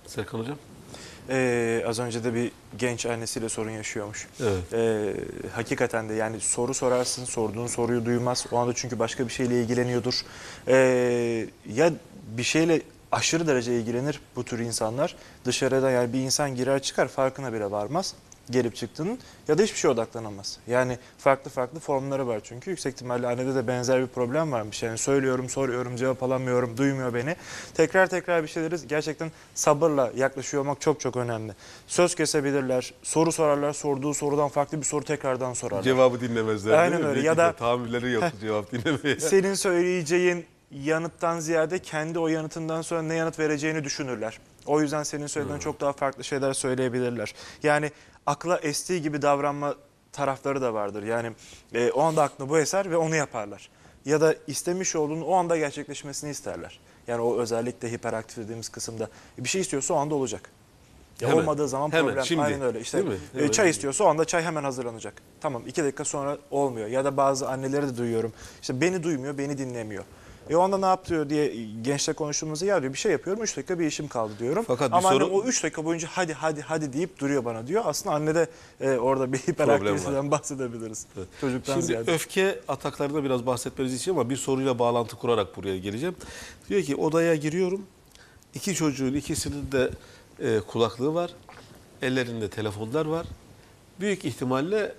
Serkan hocam. Ee, az önce de bir genç annesiyle sorun yaşıyormuş. Evet. Ee, hakikaten de yani soru sorarsın, sorduğun soruyu duymaz. O anda çünkü başka bir şeyle ilgileniyordur. Ee, ya bir şeyle aşırı derece ilgilenir bu tür insanlar. Dışarıda yani bir insan girer çıkar farkına bile varmaz gelip çıktığının ya da hiçbir şeye odaklanamaz. Yani farklı farklı formları var çünkü yüksek ihtimalle annede de benzer bir problem varmış. Yani söylüyorum, soruyorum, cevap alamıyorum, duymuyor beni. Tekrar tekrar bir şeyleri gerçekten sabırla yaklaşıyor olmak çok çok önemli. Söz kesebilirler, soru sorarlar, sorduğu sorudan farklı bir soru tekrardan sorarlar. Cevabı dinlemezler. Aynen öyle. Ya da- tahammülleri yoktu cevap dinlemeye. <laughs> Senin söyleyeceğin yanıttan ziyade kendi o yanıtından sonra ne yanıt vereceğini düşünürler. O yüzden senin söylediğinden çok daha farklı şeyler söyleyebilirler. Yani akla estiği gibi davranma tarafları da vardır. Yani e, o anda aklına bu eser ve onu yaparlar. Ya da istemiş olduğunu o anda gerçekleşmesini isterler. Yani o özellikle hiperaktif dediğimiz kısımda bir şey istiyorsa o anda olacak. Ya Hemen. olmadığı zaman Hemen, problem. şimdi. Aynen öyle. İşte mi? e, Hemen. çay istiyorsa o anda çay hemen hazırlanacak. Tamam iki dakika sonra olmuyor. Ya da bazı anneleri de duyuyorum. İşte beni duymuyor, beni dinlemiyor. E o anda ne yapıyor diye gençle konuştuğumuzda ya diyor bir şey yapıyorum 3 dakika bir işim kaldı diyorum. Fakat bir Ama annem sorun- o 3 dakika boyunca hadi hadi hadi deyip duruyor bana diyor. Aslında annede e, orada bir hiperaktiviteden bahsedebiliriz. Çocuktan Şimdi ziyade. öfke ataklarında biraz bahsetmenizi istiyorum ama bir soruyla bağlantı kurarak buraya geleceğim. Diyor ki odaya giriyorum. İki çocuğun ikisinin de e, kulaklığı var. Ellerinde telefonlar var. Büyük ihtimalle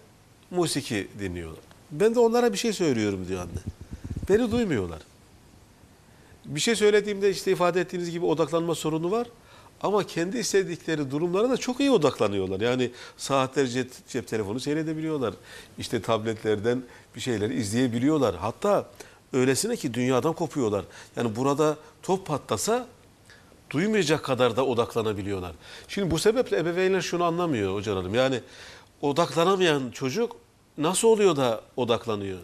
musiki dinliyorlar. Ben de onlara bir şey söylüyorum diyor anne. Beni duymuyorlar. Bir şey söylediğimde işte ifade ettiğiniz gibi odaklanma sorunu var. Ama kendi istedikleri durumlara da çok iyi odaklanıyorlar. Yani saatlerce cep, cep telefonu seyredebiliyorlar. İşte tabletlerden bir şeyleri izleyebiliyorlar. Hatta öylesine ki dünyadan kopuyorlar. Yani burada top patlasa duymayacak kadar da odaklanabiliyorlar. Şimdi bu sebeple ebeveynler şunu anlamıyor hocam hanım. Yani odaklanamayan çocuk nasıl oluyor da odaklanıyor?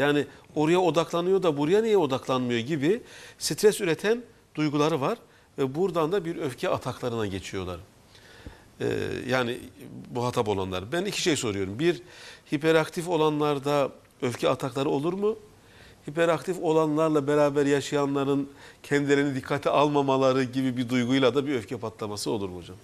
Yani oraya odaklanıyor da buraya niye odaklanmıyor gibi stres üreten duyguları var. Ve buradan da bir öfke ataklarına geçiyorlar. Ee, yani muhatap olanlar. Ben iki şey soruyorum. Bir, hiperaktif olanlarda öfke atakları olur mu? Hiperaktif olanlarla beraber yaşayanların kendilerini dikkate almamaları gibi bir duyguyla da bir öfke patlaması olur mu hocam?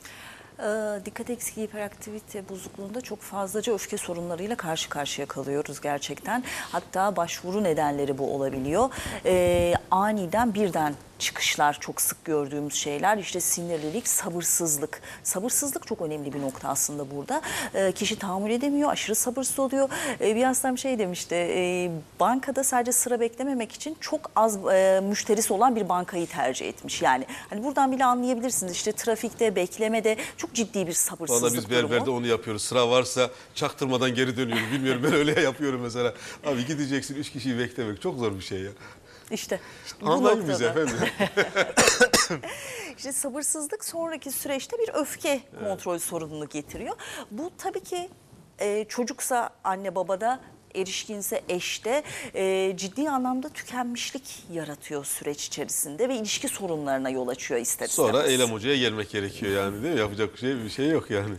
Ee, dikkat eksikliği hiperaktivite bozukluğunda çok fazlaca öfke sorunlarıyla karşı karşıya kalıyoruz gerçekten. Hatta başvuru nedenleri bu olabiliyor. Ee, aniden birden çıkışlar çok sık gördüğümüz şeyler. İşte sinirlilik, sabırsızlık. Sabırsızlık çok önemli bir nokta aslında burada. Ee, kişi tahammül edemiyor, aşırı sabırsız oluyor. Ee, bir hastam şey demişti, e, bankada sadece sıra beklememek için çok az e, müşterisi olan bir bankayı tercih etmiş. Yani hani buradan bile anlayabilirsiniz. İşte trafikte, beklemede çok ciddi bir sabırsızlık Valla biz durumu. berberde onu yapıyoruz. Sıra varsa çaktırmadan geri dönüyoruz. Bilmiyorum ben öyle <laughs> yapıyorum mesela. Abi gideceksin üç kişiyi beklemek çok zor bir şey ya. İşte, işte Anlayın bizi efendim. <laughs> İşte sabırsızlık sonraki süreçte bir öfke kontrol sorununu getiriyor. Bu tabii ki e, çocuksa anne babada, erişkinse eşte e, ciddi anlamda tükenmişlik yaratıyor süreç içerisinde ve ilişki sorunlarına yol açıyor ister Sonra istemez. Eylem Hoca'ya gelmek gerekiyor yani değil mi? Yapacak bir şey, bir şey yok yani.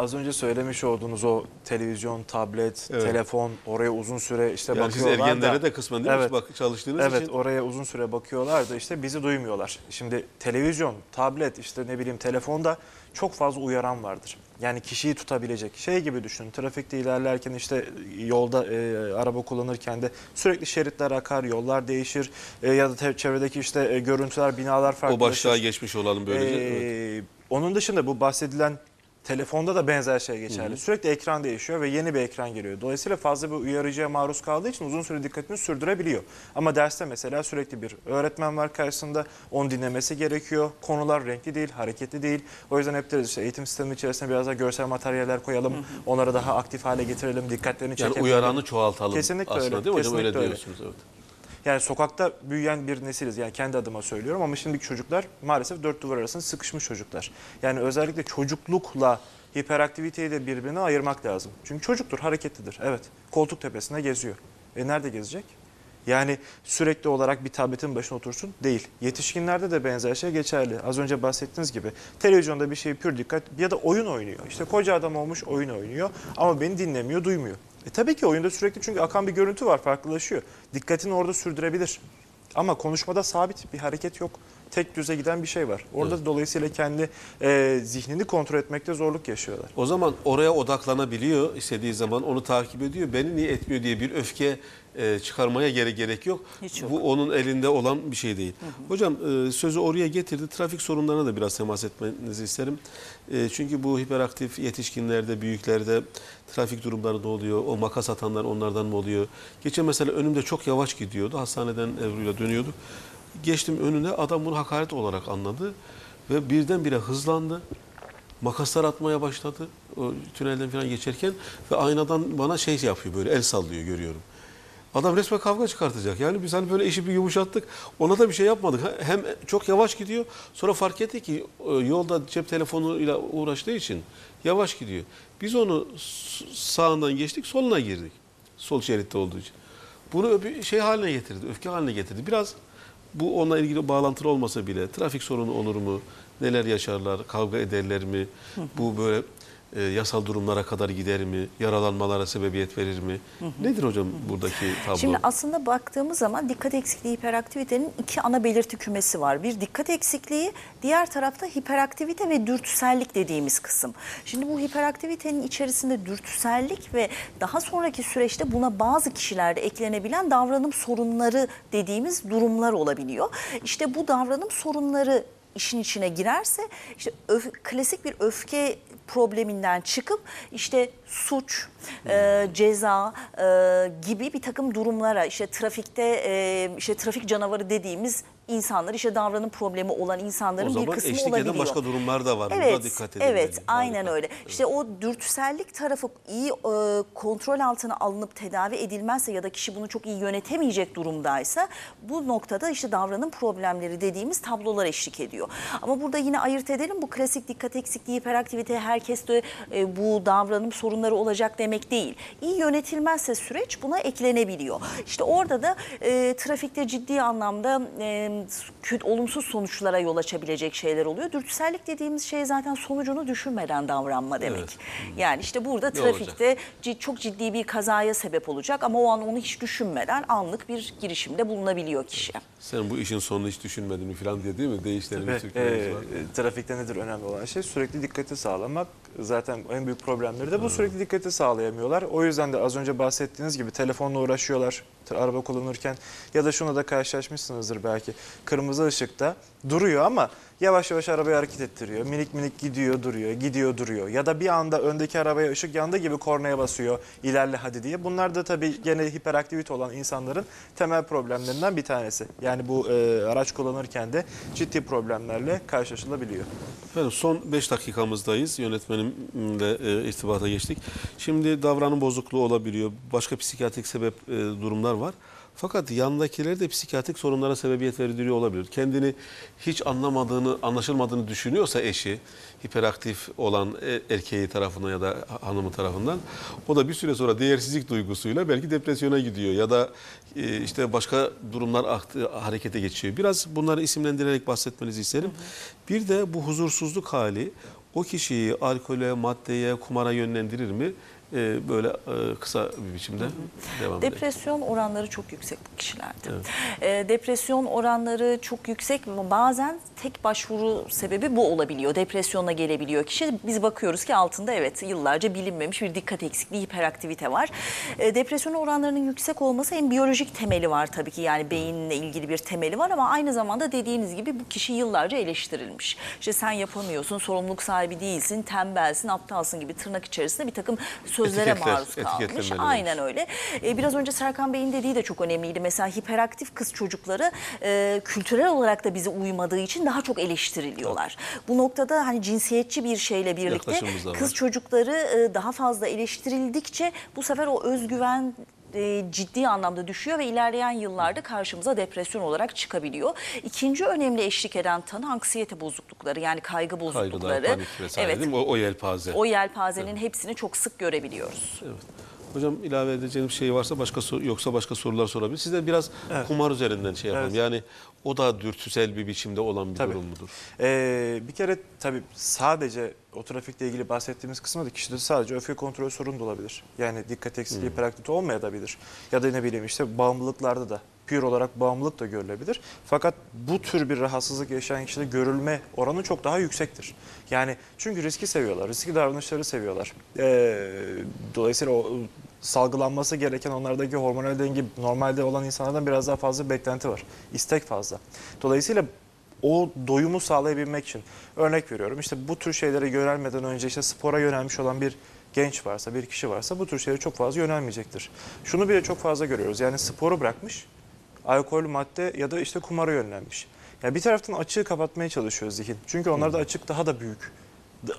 Az önce söylemiş olduğunuz o televizyon, tablet, Evet. telefon oraya uzun süre işte Yani siz bakıyorlar ergenlere da. de kısmen değil mi? Evet. Bak, çalıştığınız Evet için. oraya uzun süre bakıyorlar da işte bizi duymuyorlar. Şimdi televizyon, tablet işte ne bileyim telefonda çok fazla uyaran vardır. Yani kişiyi tutabilecek şey gibi düşünün. Trafikte ilerlerken işte yolda e, araba kullanırken de sürekli şeritler akar, yollar değişir E, ya da çevredeki işte e, görüntüler, binalar O farklılaşır. başlığa geçmiş olalım böylece. Evet. Ee, Onun dışında bu bahsedilen telefonda da benzer şey geçerli. Sürekli ekran değişiyor ve yeni bir ekran geliyor. Dolayısıyla fazla bir uyarıcıya maruz kaldığı için uzun süre dikkatini sürdürebiliyor. Ama derste mesela sürekli bir öğretmen var karşısında. Onu dinlemesi gerekiyor. Konular renkli değil, hareketli değil. O yüzden hep deriz işte eğitim sistemi içerisine biraz daha görsel materyaller koyalım. Onları daha aktif hale getirelim, dikkatlerini Yani çekelim. uyaranı çoğaltalım Kesinlikle aslında öyle, değil mi hocam? kesinlikle Öyle öyle. diyorsunuz. Evet. Yani sokakta büyüyen bir nesiliz. Yani kendi adıma söylüyorum ama şimdiki çocuklar maalesef dört duvar arasında sıkışmış çocuklar. Yani özellikle çocuklukla hiperaktiviteyi de birbirine ayırmak lazım. Çünkü çocuktur, hareketlidir. Evet, koltuk tepesinde geziyor. E nerede gezecek? Yani sürekli olarak bir tabletin başına otursun değil. Yetişkinlerde de benzer şey geçerli. Az önce bahsettiğiniz gibi televizyonda bir şey pür dikkat ya da oyun oynuyor. İşte koca adam olmuş oyun oynuyor ama beni dinlemiyor, duymuyor. E tabii ki oyunda sürekli çünkü akan bir görüntü var, farklılaşıyor. Dikkatini orada sürdürebilir. Ama konuşmada sabit bir hareket yok. Tek düze giden bir şey var. Orada dolayısıyla kendi e, zihnini kontrol etmekte zorluk yaşıyorlar. O zaman oraya odaklanabiliyor istediği zaman onu takip ediyor. Beni niye etmiyor diye bir öfke e, çıkarmaya gerek gerek yok. Hiç yok. Bu onun elinde olan bir şey değil. Hocam e, sözü oraya getirdi. Trafik sorunlarına da biraz temas etmenizi isterim. E, çünkü bu hiperaktif yetişkinlerde, büyüklerde trafik durumları ne oluyor? O makas atanlar onlardan mı oluyor? Geçen mesela önümde çok yavaş gidiyordu. Hastaneden Ebru'yla dönüyorduk. Geçtim önüne adam bunu hakaret olarak anladı ve birdenbire hızlandı. Makaslar atmaya başladı o tünelden falan geçerken ve aynadan bana şey yapıyor böyle el sallıyor görüyorum. Adam resmen kavga çıkartacak. Yani biz hani böyle işi bir yumuşattık. Ona da bir şey yapmadık. Hem çok yavaş gidiyor. Sonra fark etti ki e, yolda cep telefonuyla uğraştığı için yavaş gidiyor. Biz onu sağından geçtik, soluna girdik. Sol şeritte olduğu için. Bunu şey haline getirdi, öfke haline getirdi. Biraz bu onunla ilgili bağlantılı olmasa bile trafik sorunu olur mu? Neler yaşarlar? Kavga ederler mi? Bu böyle e, yasal durumlara kadar gider mi? Yaralanmalara sebebiyet verir mi? Nedir hocam buradaki tablo? Şimdi aslında baktığımız zaman dikkat eksikliği hiperaktivitenin iki ana belirti kümesi var. Bir dikkat eksikliği, diğer tarafta hiperaktivite ve dürtüsellik dediğimiz kısım. Şimdi bu hiperaktivitenin içerisinde dürtüsellik ve daha sonraki süreçte buna bazı kişilerde eklenebilen davranım sorunları dediğimiz durumlar olabiliyor. İşte bu davranım sorunları işin içine girerse işte öf- klasik bir öfke probleminden çıkıp işte suç, e, ceza e, gibi bir takım durumlara işte trafikte e, işte trafik canavarı dediğimiz insanlar işte davranım problemi olan insanların o bir zaman kısmı eşlik olabiliyor. eden başka durumlar da var. Buna Evet, dikkat edilmeli. evet, aynen Harika. öyle. İşte o dürtüsellik tarafı iyi e, kontrol altına alınıp tedavi edilmezse ya da kişi bunu çok iyi yönetemeyecek durumdaysa bu noktada işte davranım problemleri dediğimiz tablolar eşlik ediyor. Ama burada yine ayırt edelim bu klasik dikkat eksikliği, hiperaktivite herkeste e, bu davranım sorunları olacak demek değil. İyi yönetilmezse süreç buna eklenebiliyor. İşte orada da e, trafikte ciddi anlamda e, kötü, olumsuz sonuçlara yol açabilecek şeyler oluyor. Dürtüsellik dediğimiz şey zaten sonucunu düşünmeden davranma demek. Evet. Yani işte burada Ne trafikte çok ciddi bir kazaya sebep olacak ama o an onu hiç düşünmeden anlık bir girişimde bulunabiliyor kişi. Sen bu işin sonunu hiç düşünmedin mi falan diye değil mi? Bir Türklerimiz e, var. trafikte nedir önemli olan şey? Sürekli dikkati sağlamak. Zaten en büyük problemleri de bu sürekli dikkati sağlayamıyorlar. O yüzden de az önce bahsettiğiniz gibi telefonla uğraşıyorlar araba kullanırken ya da şuna da karşılaşmışsınızdır belki. Kırmızı ışıkta duruyor ama yavaş yavaş arabayı hareket ettiriyor. Minik minik gidiyor duruyor, gidiyor duruyor. Ya da bir anda öndeki arabaya ışık yandı gibi kornaya basıyor ilerle hadi diye. Bunlar da tabii gene hiperaktivite olan insanların temel problemlerinden bir tanesi. Yani bu e, araç kullanırken de ciddi problemlerle karşılaşılabiliyor. Efendim son 5 dakikamızdayız. Yönetmenimle e, irtibata geçtik. Şimdi davranım bozukluğu olabiliyor. Başka psikiyatrik sebep e, durumlar var. Fakat yandakileri de psikiyatrik sorunlara sebebiyet verdiriyor olabilir. Kendini hiç anlamadığını, anlaşılmadığını düşünüyorsa eşi, hiperaktif olan e- erkeği tarafından ya da hanımı tarafından o da bir süre sonra değersizlik duygusuyla belki depresyona gidiyor ya da e, işte başka durumlar aktı, harekete geçiyor. Biraz bunları isimlendirerek bahsetmenizi isterim. Bir de bu huzursuzluk hali o kişiyi alkole, maddeye, kumara yönlendirir mi? Ee, böyle e, kısa bir biçimde devam edelim. Depresyon oranları çok yüksek bu kişilerde. Ee, depresyon oranları çok yüksek bazen tek başvuru sebebi bu olabiliyor. Depresyona gelebiliyor kişi. Biz bakıyoruz ki altında evet yıllarca bilinmemiş bir dikkat eksikliği, hiperaktivite var. Ee, depresyon oranlarının yüksek olması hem biyolojik temeli var tabii ki yani beyinle ilgili bir temeli var ama aynı zamanda dediğiniz gibi bu kişi yıllarca eleştirilmiş. İşte sen yapamıyorsun, sorumluluk sahibi değilsin, tembelsin, aptalsın gibi tırnak içerisinde bir takım sözlere Etiketler, maruz kalmış. Aynen öyle. Ee, biraz önce Serkan Bey'in dediği de çok önemliydi. Mesela hiperaktif kız çocukları e, kültürel olarak da bize uymadığı için daha çok eleştiriliyorlar. Bu noktada hani cinsiyetçi bir şeyle birlikte kız çocukları e, daha fazla eleştirildikçe bu sefer o özgüven e, ciddi anlamda düşüyor ve ilerleyen yıllarda karşımıza depresyon olarak çıkabiliyor. İkinci önemli eşlik eden tanı anksiyete bozuklukları yani kaygı Kaygılar, bozuklukları. panik vesaire değil mi? O, o yelpaze. O yelpazenin hepsini çok sık görebiliyoruz. Hocam ilave edeceğim bir şey varsa başka sor- yoksa başka sorular sorabilir. Size biraz kumar üzerinden şey yapalım. Evet. Yani o da dürtüsel bir biçimde olan bir Tabii. durum mudur? Ee, bir kere tabii sadece o trafikle ilgili bahsettiğimiz kısmı da kişide sadece öfke kontrol sorunu da olabilir. Yani dikkat eksikliği, hiperaktivite olmayabilir. Ya da ne bileyim işte bağımlılıklarda da pür olarak bağımlılık da görülebilir. Fakat bu tür bir rahatsızlık yaşayan kişide görülme oranı çok daha yüksektir. Yani çünkü riski seviyorlar, riskli davranışları seviyorlar. Ee, dolayısıyla o salgılanması gereken onlardaki hormonal denge normalde olan insanlardan biraz daha fazla beklenti var. İstek fazla. Dolayısıyla o doyumu sağlayabilmek için örnek veriyorum işte bu tür şeylere yönelmeden önce işte spora yönelmiş olan bir genç varsa bir kişi varsa bu tür şeylere çok fazla yönelmeyecektir. Şunu bile çok fazla görüyoruz yani sporu bırakmış alkol madde ya da işte kumara yönlenmiş. Ya bir taraftan açığı kapatmaya çalışıyor zihin. Çünkü onlarda açık daha da büyük.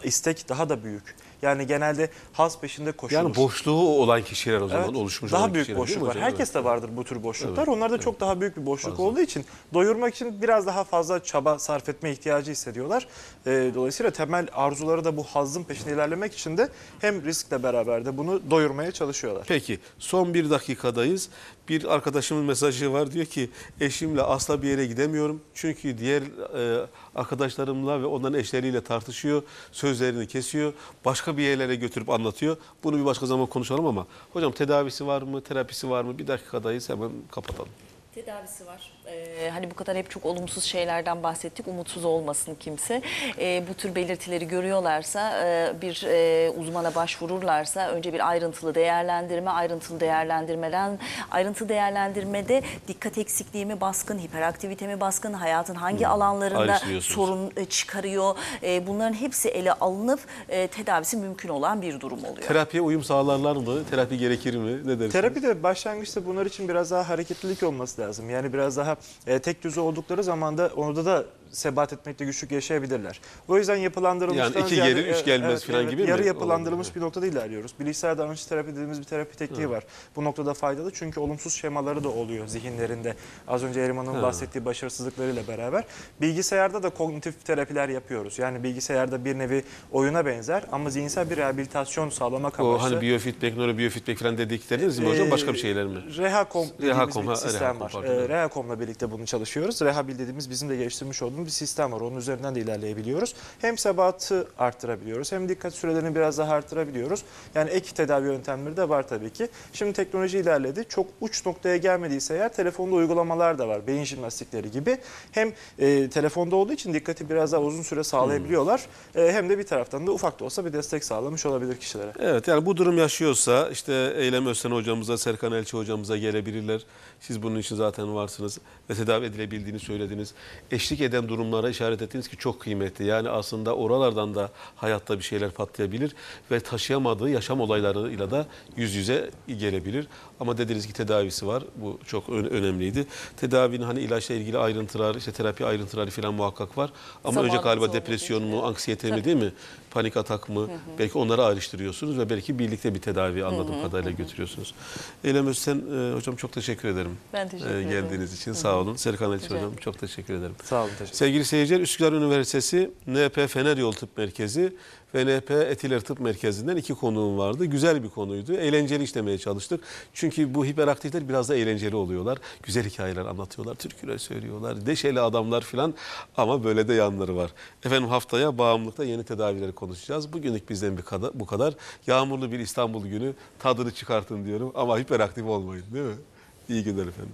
İstek daha da büyük. Yani genelde haz peşinde koşulur. Yani boşluğu olan kişiler o zaman Evet, oluşmuş daha büyük boşluk var. Herkes de vardır bu tür boşluklar. Evet, Onlarda evet. çok daha büyük bir boşluk Fazla. olduğu için doyurmak için biraz daha fazla çaba sarf etme ihtiyacı hissediyorlar. Ee, dolayısıyla temel arzuları da bu hazzın peşinde ilerlemek için de hem riskle beraber de bunu doyurmaya çalışıyorlar. Peki son bir dakikadayız. Bir arkadaşımın mesajı var diyor ki eşimle asla bir yere gidemiyorum. Çünkü diğer e, arkadaşlarımla ve onların eşleriyle tartışıyor. Sözlerini kesiyor. Başka bir yerlere götürüp anlatıyor. Bunu bir başka zaman konuşalım ama hocam tedavisi var mı? Terapisi var mı? Bir dakikadayız hemen kapatalım. Tedavisi var. Ee, hani bu kadar hep çok olumsuz şeylerden bahsettik. Umutsuz olmasın kimse. Ee, bu tür belirtileri görüyorlarsa e, bir e, uzmana başvururlarsa önce bir ayrıntılı değerlendirme, ayrıntılı değerlendirmeden ayrıntı değerlendirmede dikkat eksikliği mi baskın, hiperaktivite mi baskın, hayatın hangi alanlarında Ayrıştırıyorsunuz. sorun e, çıkarıyor. E, bunların hepsi ele alınıp e, tedavisi mümkün olan bir durum oluyor. Terapiye uyum sağlarlar mı? Terapi gerekir mi? Ne dersiniz? Terapi de başlangıçta bunlar için biraz daha hareketlilik olması lazım. Yani biraz daha e, tek düze oldukları zaman da orada da sebat etmekte güçlük yaşayabilirler. O yüzden yapılandırılmıştan Yani iki ziyade- gelir, üç evet, gelmez evet, falan gibi mi Yarı yapılandırılmış olabilir? bir noktada ilerliyoruz. Bilişsel davranış terapi dediğimiz bir terapi tekniği var. Bu noktada faydalı çünkü olumsuz şemaları da oluyor zihinlerinde. Az önce Eriman'ın Ha. bahsettiği başarısızlıklarıyla beraber. Bilgisayarda da kognitif terapiler yapıyoruz. Yani bilgisayarda bir nevi oyuna benzer ama zihinsel bir rehabilitasyon sağlamak O amaçlı. hani biyofeedback, nörobiyofeedback falan dedikleriniz mi hocam? Başka bir şeyler mi? Ee, Rehacom dediğimiz Rehacom, bir ha, sistem Rehacom, var. Ee, Rehacom'la birlikte bunu çalışıyoruz. Rehabil dediğimiz bizim de geliştirmiş olduğumuz bir sistem var. Onun üzerinden de ilerleyebiliyoruz. Hem sebatı arttırabiliyoruz hem dikkat sürelerini biraz daha arttırabiliyoruz. Yani ek tedavi yöntemleri de var tabii ki. Şimdi teknoloji ilerledi. Çok uç noktaya gelmediyse eğer telefonda uygulamalar da var. Beyin jimnastikleri gibi. Hem e, telefonda olduğu için dikkati biraz daha uzun süre sağlayabiliyorlar. E, hem de bir taraftan da ufak da olsa bir destek sağlamış olabilir kişilere. Evet yani bu durum yaşıyorsa işte Eylem Özsen hocamıza, Serkan Elçi hocamıza gelebilirler. Siz bunun için zaten varsınız ve tedavi edilebildiğini söylediniz. Eşlik eden durumlara işaret ettiniz ki çok kıymetli. Yani aslında oralardan da hayatta bir şeyler patlayabilir ve taşıyamadığı yaşam olaylarıyla da yüz yüze gelebilir. Ama dediniz ki tedavisi var. Bu çok önemliydi. Tedavinin hani ilaçla ilgili ayrıntılar, işte terapi ayrıntıları falan muhakkak var. Ama önce Zamanımız galiba olmadığı depresyon mu, anksiyete mi değil mi? Panik atak mı? Belki onları ayrıştırıyorsunuz ve belki birlikte bir tedavi anladığım kadarıyla götürüyorsunuz. Eylem Özsen e, hocam çok teşekkür ederim. Ben teşekkür E, ederim. Geldiğiniz için sağ olun. Serkan Elçi Rica hocam ederim. çok teşekkür ederim. Sağ olun. Teşekkür Sevgili seyirciler Üsküdar Üniversitesi NP Fener Yol Tıp Merkezi ve NP Etiler Tıp Merkezi'nden iki konuğum vardı. Güzel bir konuydu. Eğlenceli işlemeye çalıştık. Çünkü bu hiperaktifler biraz da eğlenceli oluyorlar. Güzel hikayeler anlatıyorlar, türküler söylüyorlar, deşeli adamlar filan ama böyle de yanları var. Efendim haftaya bağımlılıkta yeni tedavileri konuşacağız. Bugünlük bizden bir kadar, bu kadar. Yağmurlu bir İstanbul günü tadını çıkartın diyorum ama hiperaktif olmayın değil mi? İyi günler efendim.